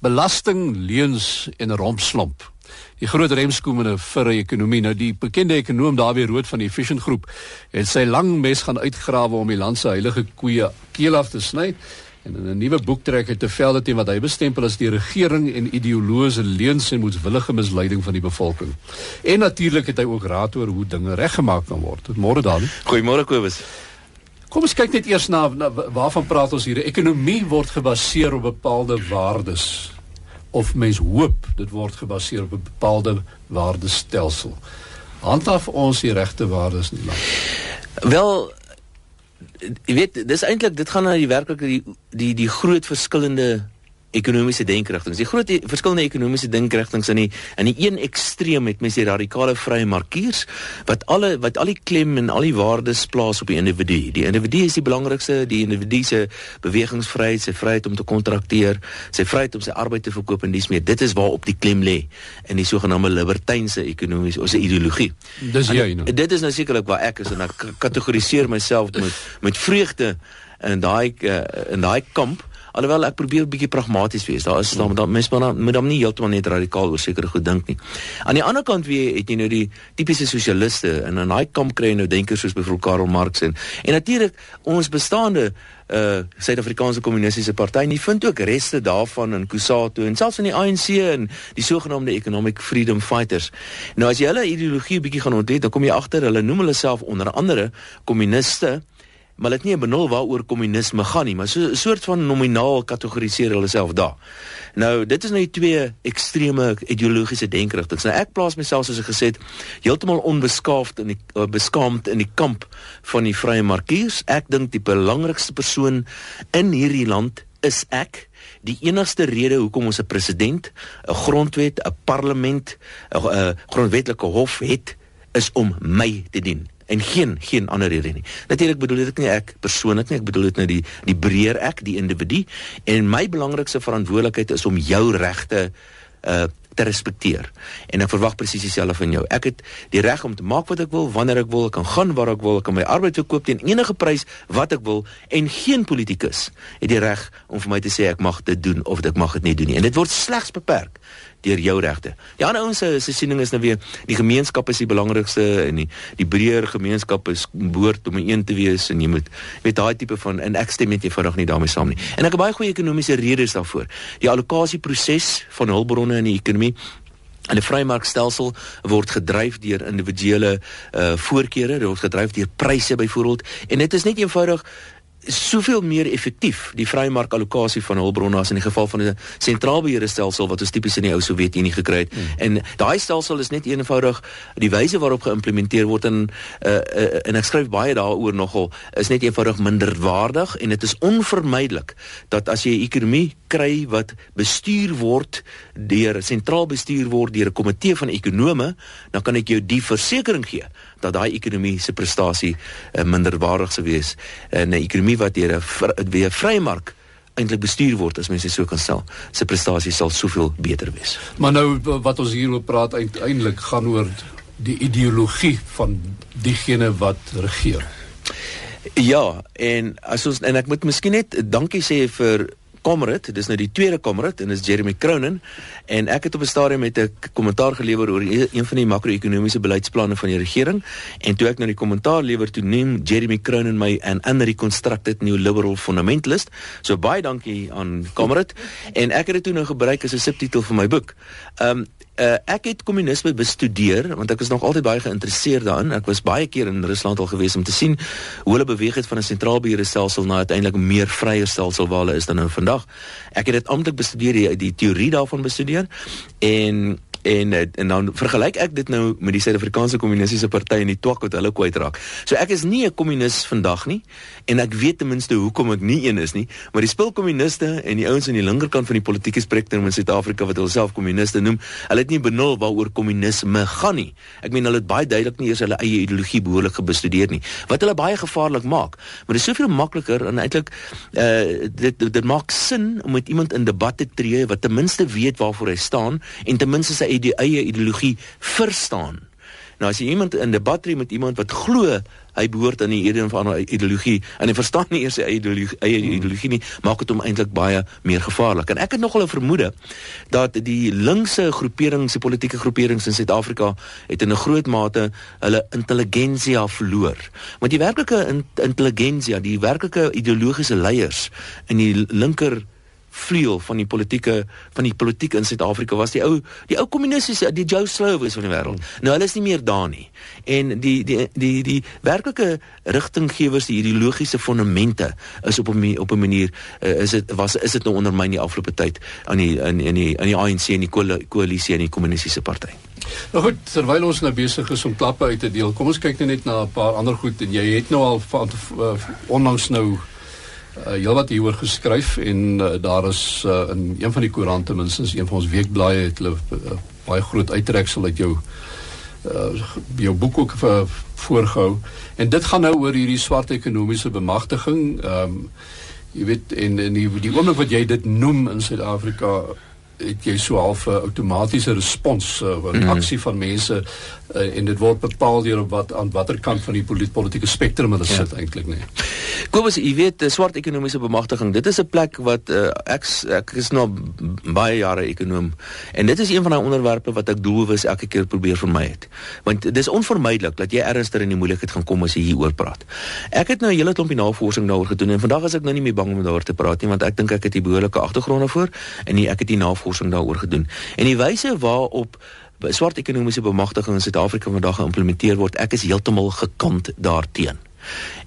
belasting, leuns en rompslomp. Die groot remskoem in 'n virre ekonomie. Nou die bekende ekonom Dawie Rood van die Efficient Groep het sy lang mes gaan uitgrawe om die land se heilige koeie keel af te sny en in 'n nuwe boek trek hy te velde teen wat hy bestempel as die regering en ideologiese leuns en moedswillige misleiding van die bevolking. En natuurlik het hy ook raad oor hoe dinge reggemaak kan word. Môre dan. Goeiemôre Kobus. Kom ons kyk net eers na, na waarvan praat ons hier? Ekonomie word gebaseer op bepaalde waardes of mens hoop dit word gebaseer op 'n bepaalde waardestelsel. Handhaaf ons die regte waardes nie lank. Wel jy weet dis eintlik dit gaan na die werklike die die die groot verskillende ekonomiese denkrigtinge. Die groot e verskillende ekonomiese denkrigtinge in die in die een ekstreem het mense die radikale vrye markiers wat alle wat al die klem en al die waardes plaas op die individu. Die individu is die belangrikste, die individu se bewegingsvryheid, sy vryheid om te kontrakteer, sy vryheid om sy arbeid te verkoop en dis meer. Dit is waar op die klem lê in die sogenaamde libertynse ekonomiese of se ideologie. Dis jy nou. Dit is nou sekerlik waar ek is en ek kategoriseer myself met met vreugde in daai uh, in daai kamp alhoewel ek probeer 'n bietjie pragmaties wees. Daar is dan dan mens moet dan moet dan nie heeltemal net radikaal oor sekere goed dink nie. Aan die ander kant wie het jy nou die tipiese sosialiste en in daai kamp kry nou denkers soos byvoorbeeld Karl Marx en en natuurlik ons bestaande uh Suid-Afrikaanse Kommunistiese Party en jy vind ook reste daarvan in Kusatu en selfs in die ANC en die sogenaamde Economic Freedom Fighters. Nou as jy hulle ideologie bietjie gaan ontdek, dan kom jy agter hulle noem hulle self onder andere kommuniste maar dit nie 'n benul waaroor kommunisme gaan nie, maar so 'n soort van nominaal kategoriseer hulle self daar. Nou, dit is nou die twee ekstreme ideologiese denkrigtinge. Nou ek plaas myself soos ek gesê het, heeltemal onbeskaafd in die uh, beskaamd in die kamp van die vrye markiers. Ek dink die belangrikste persoon in hierdie land is ek. Die enigste rede hoekom ons 'n president, 'n grondwet, 'n parlement, 'n grondwetlike hof het, is om my te dien en geen geen ander rede nie. Natuurlik bedoel dit nie ek persoonlik nie, ek bedoel dit nou die die breër ek, die individu en my belangrikste verantwoordelikheid is om jou regte uh te respekteer. En ek verwag presies dieselfde van jou. Ek het die reg om te maak wat ek wil, wanneer ek wil, ek kan gaan waar ek wil, ek kan my arbeid verkoop teen enige prys wat ek wil en geen politikus het die reg om vir my te sê ek mag dit doen of ek mag dit nie doen nie. En dit word slegs beperk deur jou regte. Die ander ouens se siening is nou weer die gemeenskap is die belangrikste en die die breër gemeenskap is behoort om een te wees en jy moet weet daai tipe van en ek stem net eenvoudig nie daarmee saam nie. En ek het baie goeie ekonomiese redes daarvoor. Die allokasieproses van hulpbronne in die ekonomie En die vrymarkstelsel word gedryf deur individuele uh voorkeure, word gedryf deur pryse byvoorbeeld en dit is net eenvoudig soveel meer effektief die vrymark allokasie van hulpbronne as in die geval van 'n sentraalbeheerde stelsel wat ons tipies in die ou Sowjetunie gekry het. Mm. En daai stelsel is net eenvoudig die wyse waarop geïmplementeer word en uh, uh, en ek skryf baie daaroor nogal is net eenvoudig minderwaardig en dit is onvermydelik dat as jy 'n ekonomie kry wat bestuur word deur sentraal bestuur word deur 'n komitee van ekonome, dan kan ek jou die versekering gee dat daai ekonomie se prestasie uh, minderwaardig sou wees. En 'n ekonomie wat deur 'n weer vrye mark eintlik bestuur word as mense so kan stel, se prestasie sal soveel beter wees. Maar nou wat ons hieroor praat uiteindelik gaan oor die ideologie van diegene wat regeer. Ja, en as ons en ek moet miskien net dankie sê vir Comrade, dis nou die tweede Comrade en dis Jeremy Cronin en ek het op 'n stadium met 'n kommentaar gelewer oor e-, een van die makro-ekonomiese beleidsplanne van die regering en toe ek nou die kommentaar lewer toe neem Jeremy Cronin my an unreconstructed neoliberal fundamentalist. So baie dankie aan Comrade en ek het dit toe nou gebruik as 'n subtitel vir my boek. Um Uh, ek het kommunisme bestudeer want ek was nog altyd baie geïnteresseerd daarin. Ek was baie keer in Rusland al gewees om te sien hoe hulle beweeg het van 'n sentraalbeheerde stelsel na uiteindelik 'n meer vrye stelsel waar hulle is dan nou vandag. Ek het dit amptelik bestudeer die, die teorie daarvan bestudeer en en en dan vergelyk ek dit nou met die Suid-Afrikaanse Kommunistiese Party en die twak wat hulle kwytraak. So ek is nie 'n kommunis vandag nie en ek weet ten minste hoekom ek nie een is nie, maar die spul kommuniste en die ouens aan die linkerkant van die politieke spektrum in Suid-Afrika wat hulle self kommuniste noem, hulle het nie benul waaroor kommunisme gaan nie. Ek meen hulle het baie duidelik nie eers hulle eie ideologie behoorlik gebestudeer nie, wat hulle baie gevaarlik maak. Maar dit is soveel makliker en eintlik uh dit dit maak sin om met iemand in debat te tree wat ten minste weet waarvoor hy staan en ten minste sy die eie ideologie verstaan Nou as jy iemand in debat tree met iemand wat glo hy behoort aan die een van 'n ideologie en hy verstaan nie eers sy ideologie, eie hmm. ideologie nie, maak dit hom eintlik baie meer gevaarlik. En ek het nogal 'n vermoede dat die linkse groeperings, die politieke groeperings in Suid-Afrika het in 'n groot mate hulle intelligensia verloor. Want die werklike in, intelligensia, die werklike ideologiese leiers in die linker vleuel van die politieke van die politiek in Suid-Afrika was die ou die ou kommunistiese die Joe Slowes van die wêreld. Hmm. Nou hulle is nie meer daar nie. En die die die die, die werklike rigtinggewers, die ideologiese fondamente is op 'n op 'n manier uh, is dit was is dit nou onder my in die afgelope tyd aan die in in die in die ANC en die koalisie en die kommunistiese party. Nou goed, terwyl ons nou besig is om klappe uit te deel, kom ons kyk net na 'n paar ander goed en jy het nou al van uh, onlangs nou uh, heelwat hieroor geskryf en uh, daar is uh, in een van die koerante minstens een van ons weekblaaie het hulle uh, baie groot uittreksel uit jou uh, jou boek ook uh, voorgehou. En dit gaan nou oor hierdie swart ekonomiese bemagtiging. Ehm um, jy weet en en die die oomblik wat jy dit noem in Suid-Afrika het jy so half 'n uh, outomatiese respons uh, 'n mm. aksie van mense uh, en dit word bepaal deur op wat aan watter kant van die politieke spektrum hulle ja. sit eintlik nee. Kobus, jy weet, swart ekonomiese bemagtiging, dit is 'n plek wat uh, ek ek is nou baie jare ekonom en dit is een van daai onderwerpe wat ek doelbewus elke keer probeer vermy het. Want dit is onvermydelik dat jy ernstiger in die moeilikheid gaan kom as jy hieroor praat. Ek het nou 'n hele klompie navorsing daaroor gedoen en vandag is ek nou nie meer bang om daaroor te praat nie want ek dink ek het die behoorlike agtergronde voor en nie, ek het die navorsing daaroor gedoen. En die wyse waarop swart ekonomiese bemagtiging in Suid-Afrika vandag geïmplementeer word, ek is heeltemal gekant daarteenoor.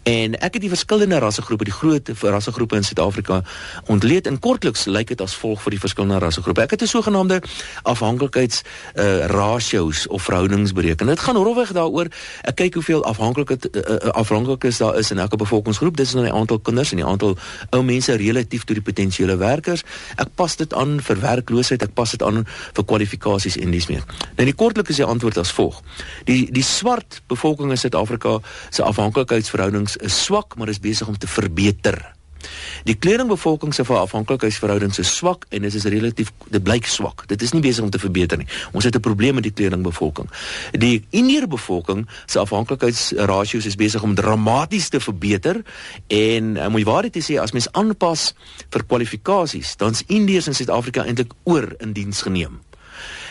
En ek het die verskillende rassegroepe, die groot rassegroepe in Suid-Afrika ontleed en kortliks lyk dit as volg vir die verskillende rassegroepe. Ek het 'n sogenaamde afhanklikheids uh ratios of verhoudings bereken. Dit gaan rofweg daaroor ek kyk hoeveel afhanklikheid uh, afhanklikes daar is in elke bevolkingsgroep. Dit is nou die aantal kinders en die aantal ou mense relatief tot die potensiële werkers. Ek pas dit aan vir werkloosheid, ek pas dit aan vir kwalifikasies en dis meer. Nou die kortliks is die antwoord as volg. Die die swart bevolking in Suid-Afrika se afhanklikheidsverhoudings afhanklikheidsverhoudings is swak, maar is besig om te verbeter. Die kleringbevolking se afhanklikheidsverhoudings is swak en dit is relatief dit blyk swak. Dit is nie besig om te verbeter nie. Ons het 'n probleem met die kleringbevolking. Die indiër bevolking se afhanklikheidsrasios is besig om dramaties te verbeter en um, moet jy waarheid te sê as mens aanpas vir kwalifikasies, dan's indiërs in Suid-Afrika eintlik oor in diens geneem.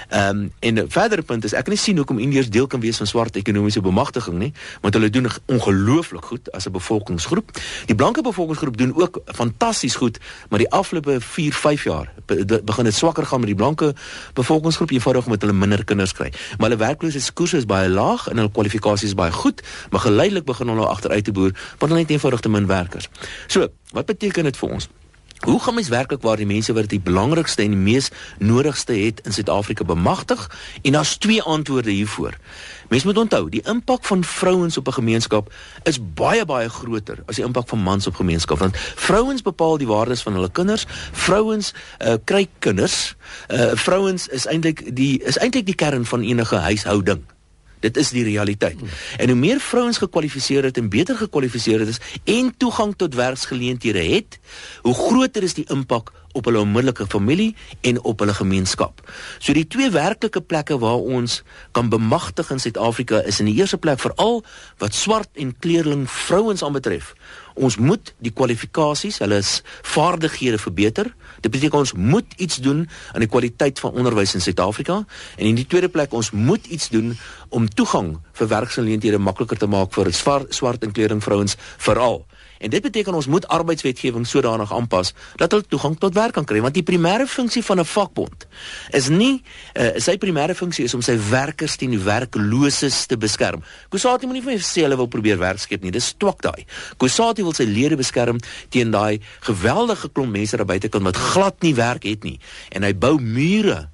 Ehm um, en 'n verdere punt is ek kan nie sien hoekom Indiërs deel kan wees van swart ekonomiese bemagtiging nie, want hulle doen ongelooflik goed as 'n bevolkingsgroep. Die blanke bevolkingsgroep doen ook fantasties goed, maar die afgelope 4, 5 jaar begin dit swakker gaan met die blanke bevolkingsgroep eenvoudig omdat hulle minder kinders kry. Maar hulle werkloosheidskoers is baie laag en hulle kwalifikasies baie goed, maar geleidelik begin hulle agteruit te boer want hulle het eenvoudig te min werkers. So, wat beteken dit vir ons? Hoe gaan mens werklik waar die mense wat die belangrikste en die mees nodigste het in Suid-Afrika bemagtig? En daar's twee antwoorde hiervoor. Mens moet onthou, die impak van vrouens op 'n gemeenskap is baie baie groter as die impak van mans op gemeenskap want vrouens bepaal die waardes van hulle kinders. Vrouens uh, kry kinders. Uh, vrouens is eintlik die is eintlik die kern van enige huishouding. Dit is die realiteit. En hoe meer vrouens gekwalifiseer het en beter gekwalifiseer het is en toegang tot werksgeleenthede het, hoe groter is die impak op hulle onmiddellike familie en op hulle gemeenskap. So die twee werklike plekke waar ons kan bemagtig in Suid-Afrika is in die eerste plek veral wat swart en kleurling vrouens aanbetref. Ons moet die kwalifikasies, hulle is vaardighede verbeter. Dit beteken ons moet iets doen aan die kwaliteit van onderwys in Suid-Afrika en in die tweede plek ons moet iets doen om toegang vir werksgeleenthede makliker te maak vir swart en kleurling vrouens veral. En dit beteken ons moet arbeidswetgewing sodanig aanpas dat hulle toegang tot werk kan kry want die primêre funksie van 'n vakbond is nie uh, sy primêre funksie is om sy werkers teen die werklooses te beskerm. Kusati moenie vir sê hulle wil probeer werk skep nie. Dis twak daai. Kusati wil sy lede beskerm teen daai geweldige klomp mense daar buitekant wat glad nie werk het nie en hy bou mure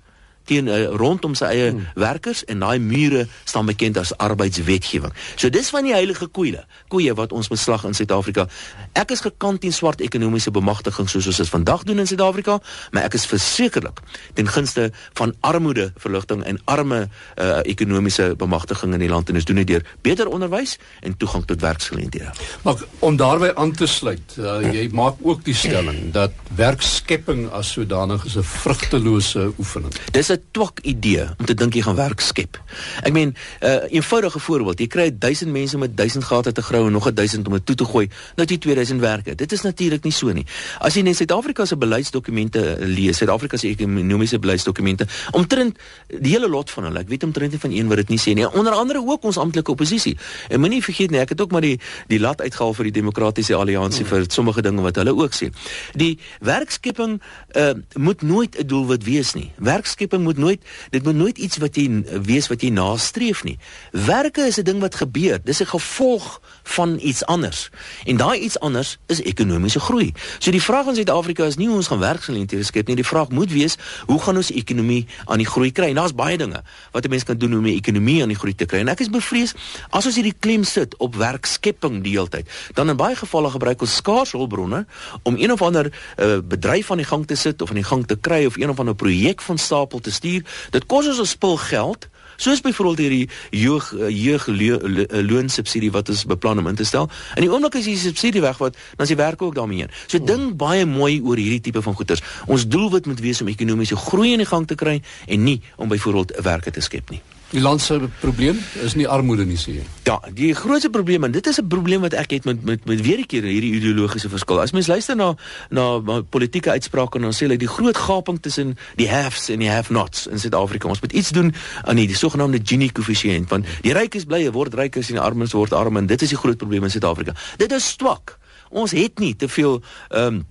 teen uh, rondom sy eie hmm. werkers en daai mure staan bekend as arbeidswetgewing. So dis van die heilige koeie, koeie wat ons beslag in Suid-Afrika. Ek is gekant teen swart ekonomiese bemagtiging soos ons dit vandag doen in Suid-Afrika, maar ek is versekerlik ten gunste van armoede verligting en arme uh, ekonomiese bemagtiging in die land en ons doen dit deur beter onderwys en toegang tot werksgeleenthede. Maar om daarbey aan te sluit, uh, jy maak ook die stelling dat werkskepping as sodanig is 'n vrugtelose oefening. Dis 'n twak idee om te dink jy gaan werk skep. Ek meen, 'n uh, eenvoudige voorbeeld, jy kry 1000 mense met 1000 gate te grou en nog 1000 om dit toe te gooi, nou jy 2000 werke. Dit is natuurlik nie so nie. As jy net Suid-Afrika se beleidsdokumente lees, Suid-Afrika se ekonomiese beleidsdokumente, omtrent die hele lot van hulle, ek weet omtrent nie van een wat dit nie sê nie. Onder andere ook ons amptelike oppositie. En moenie vergeet nie, ek het ook maar die die lat uitgehaal vir die demokratiese alliansie hmm. vir sommige dinge wat hulle ook sê. Die werkskepping uh, moet nooit 'n doelwit wees nie. Werkskepping moet nooit dit moet nooit iets wat jy wees wat jy nastreef nie. Werke is 'n ding wat gebeur. Dis 'n gevolg van iets anders. En daai iets anders is ekonomiese groei. So die vraag in Suid-Afrika is nie hoe ons gaan werksgeleenthede skep nie. Die vraag moet wees, hoe gaan ons ekonomie aan die groei kry? En daar's baie dinge wat 'n mens kan doen om die ekonomie aan die groei te kry. En ek is bevrees as ons hierdie klem sit op werkskepping die hele tyd, dan in baie gevalle gebruik ons skaars hulpbronne om een of ander uh, bedryf aan die gang te sit of aan die gang te kry of een of ander projek van stapel te stuur. Dit kos ons 'n spul geld Soos byvoorbeeld hierdie jeug eh, jeug eh, loonsubsidie wat ons beplan om in te stel. In die oomblik as jy die subsidie wegvat, dan is die werk ook daarmee heen. So oh. dink baie mooi oor hierdie tipe van goederes. Ons doelwit moet wees om ekonomiese groei in die gang te kry en nie om byvoorbeeld werke te skep nie. Die land se probleem is nie armoede nie sê jy. Ja, die grootste probleem en dit is 'n probleem wat ek het met met met weer 'n keer hierdie ideologiese verskil. As mens luister na na, na politieke uitsprake dan sê hulle die groot gaping tussen die haves en die have-nots in Suid-Afrika. Ons moet iets doen aan die, die sogenaamde Gini koëffisiënt want die rykes bly word ryker en die armes word armer en dit is die groot probleem in Suid-Afrika. Dit is swak. Ons het nie te veel ehm um,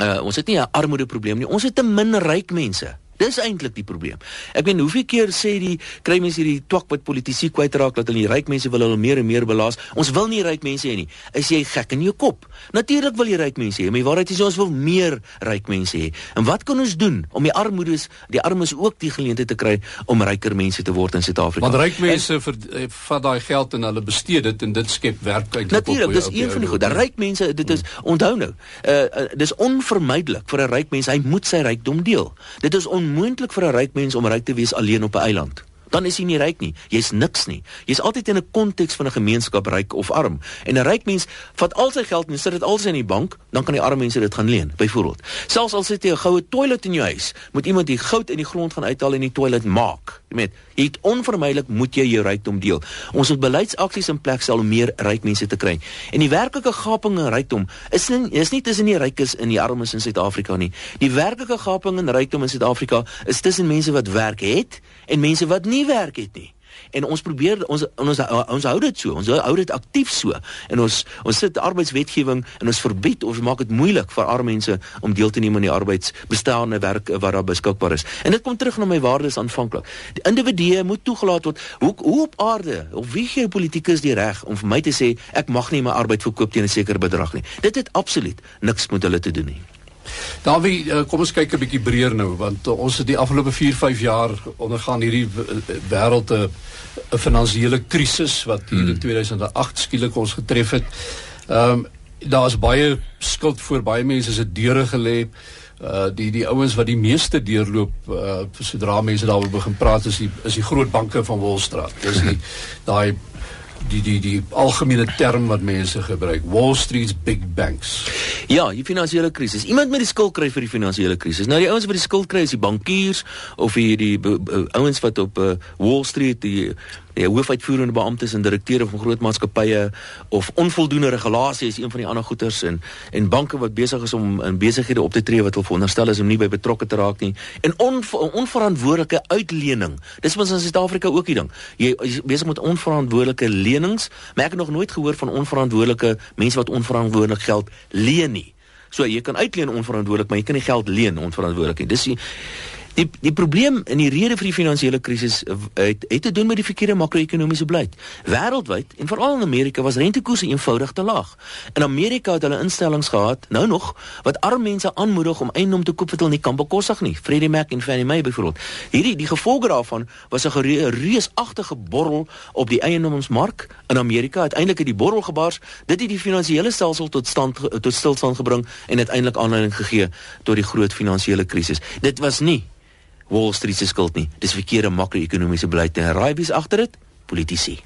uh, ons het nie 'n armoede probleem nie. Ons het te min ryk mense. Dis eintlik die probleem. Ek weet hoeveel keer sê die kry mense hierdie twak wat politici kwytraak dat hulle die ryk mense wil hulle meer en meer belas. Ons wil nie ryk mense hê nie. Is jy gek in jou kop? Natuurlik wil jy ryk mense hê, maar die waarheid is ons wil meer ryk mense hê. En wat kan ons doen om die armoedes, die armes ook die geleentheid te kry om ryker mense te word in Suid-Afrika? Want ryk mense vir eh, vat daai geld en hulle bestee dit en dit skep werk eintlik. Natuurlik, dis een van die goed. Ryk mense, dit is onthou nou. Uh, uh dis onvermydelik vir 'n ryk mens, hy moet sy rykdom deel. Dit is onmoontlik vir 'n ryk mens om ryk te wees alleen op 'n eiland dan is jy nie ryk nie. Jy's niks nie. Jy's altyd in 'n konteks van 'n gemeenskap ryk of arm. En 'n ryk mens vat al sy geld en sit dit alsi in die bank, dan kan die arme mense dit gaan leen, byvoorbeeld. Selfs al sit jy 'n goue toilet in jou huis, moet iemand die goud in die grond gaan uithaal en die toilet maak. Weet, jy het onvermydelik moet jy jou rykdom deel. Ons moet beleidsaksies in plek stel om meer ryk mense te kry. En die werklike gaping in rykdom is nie is nie tussen die rykes en die armes in Suid-Afrika nie. Die werklike gaping in rykdom in Suid-Afrika is tussen mense wat werk het en mense wat nie werk het nie. En ons probeer ons ons ons hou dit so. Ons hou dit aktief so. En ons ons sit arbeidswetgewing en ons verbied of maak dit moeilik vir arme mense om deel te neem aan die arbeidsbestaande werk wat daar beskikbaar is. En dit kom terug na my waardes aanvanklik. Die individue moet toegelaat word. Hoe hoe op aarde of wie gee politikus die reg om vir my te sê ek mag nie my arbeid verkoop teen 'n sekere bedrag nie. Dit het absoluut niks met hulle te doen nie. Dawie, uh, kom ons kyk 'n bietjie breër nou want uh, ons het die afgelope 4, 5 jaar ondergaan hierdie wêreld 'n uh, finansiële krisis wat hier hmm. in 2008 skielik ons getref het. Ehm um, daar's baie skuld voor baie mense se deure gelê. Uh die die ouens wat die meeste deurloop uh sodra mense daaroor begin praat is die is die groot banke van Wolstraat. Dis die daai die die die algemene term wat mense gebruik Wall Street's big banks. Ja, die finansiële krisis. Iemand met die skuld kry vir die finansiële krisis. Nou die ouens wat die skuld kry is die bankiers of hierdie ouens wat op uh, Wall Street die die hoofuitvoerende beamptes en direkteure van groot maatskappye of onvoldoende regulasie is een van die ander goeters en en banke wat besig is om in besighede op te tree wat hulle veronderstel is om nie by betrokke te raak nie. En on, onverantwoordelike uitlening dis mens in Suid-Afrika ook die ding. Jy is besig met onverantwoordelike lenings maar ek het nog nooit gehoor van onverantwoordelike mense wat onverantwoordelik geld leen nie. So jy kan uitleen onverantwoordelik maar jy kan nie geld leen onverantwoordelik nie. Dis die, Die die probleem in die rede vir die finansiële krisis het, het te doen met die verkeerde makro-ekonomiese beleid. Wêreldwyd en veral in Amerika was rentekoerse eenvoudig te laag. In Amerika het hulle instellings gehad, nou nog, wat arm mense aanmoedig om eiendom te koop wat hulle nie kan bekostig nie. Freddie Mac en Fannie Mae byvoorbeeld. Hierdie die gevolge daarvan was 'n reusagtige borrel op die eiendomsmark in Amerika. Uiteindelik het die borrel gebars. Dit het die finansiële stelsel tot stand tot stilstand gebring en uiteindelik aanleiding gegee tot die groot finansiële krisis. Dit was nie Wall Street se skuld nie. Dis verkeerde makro-ekonomiese beleid en raai wie's agter dit? Politici.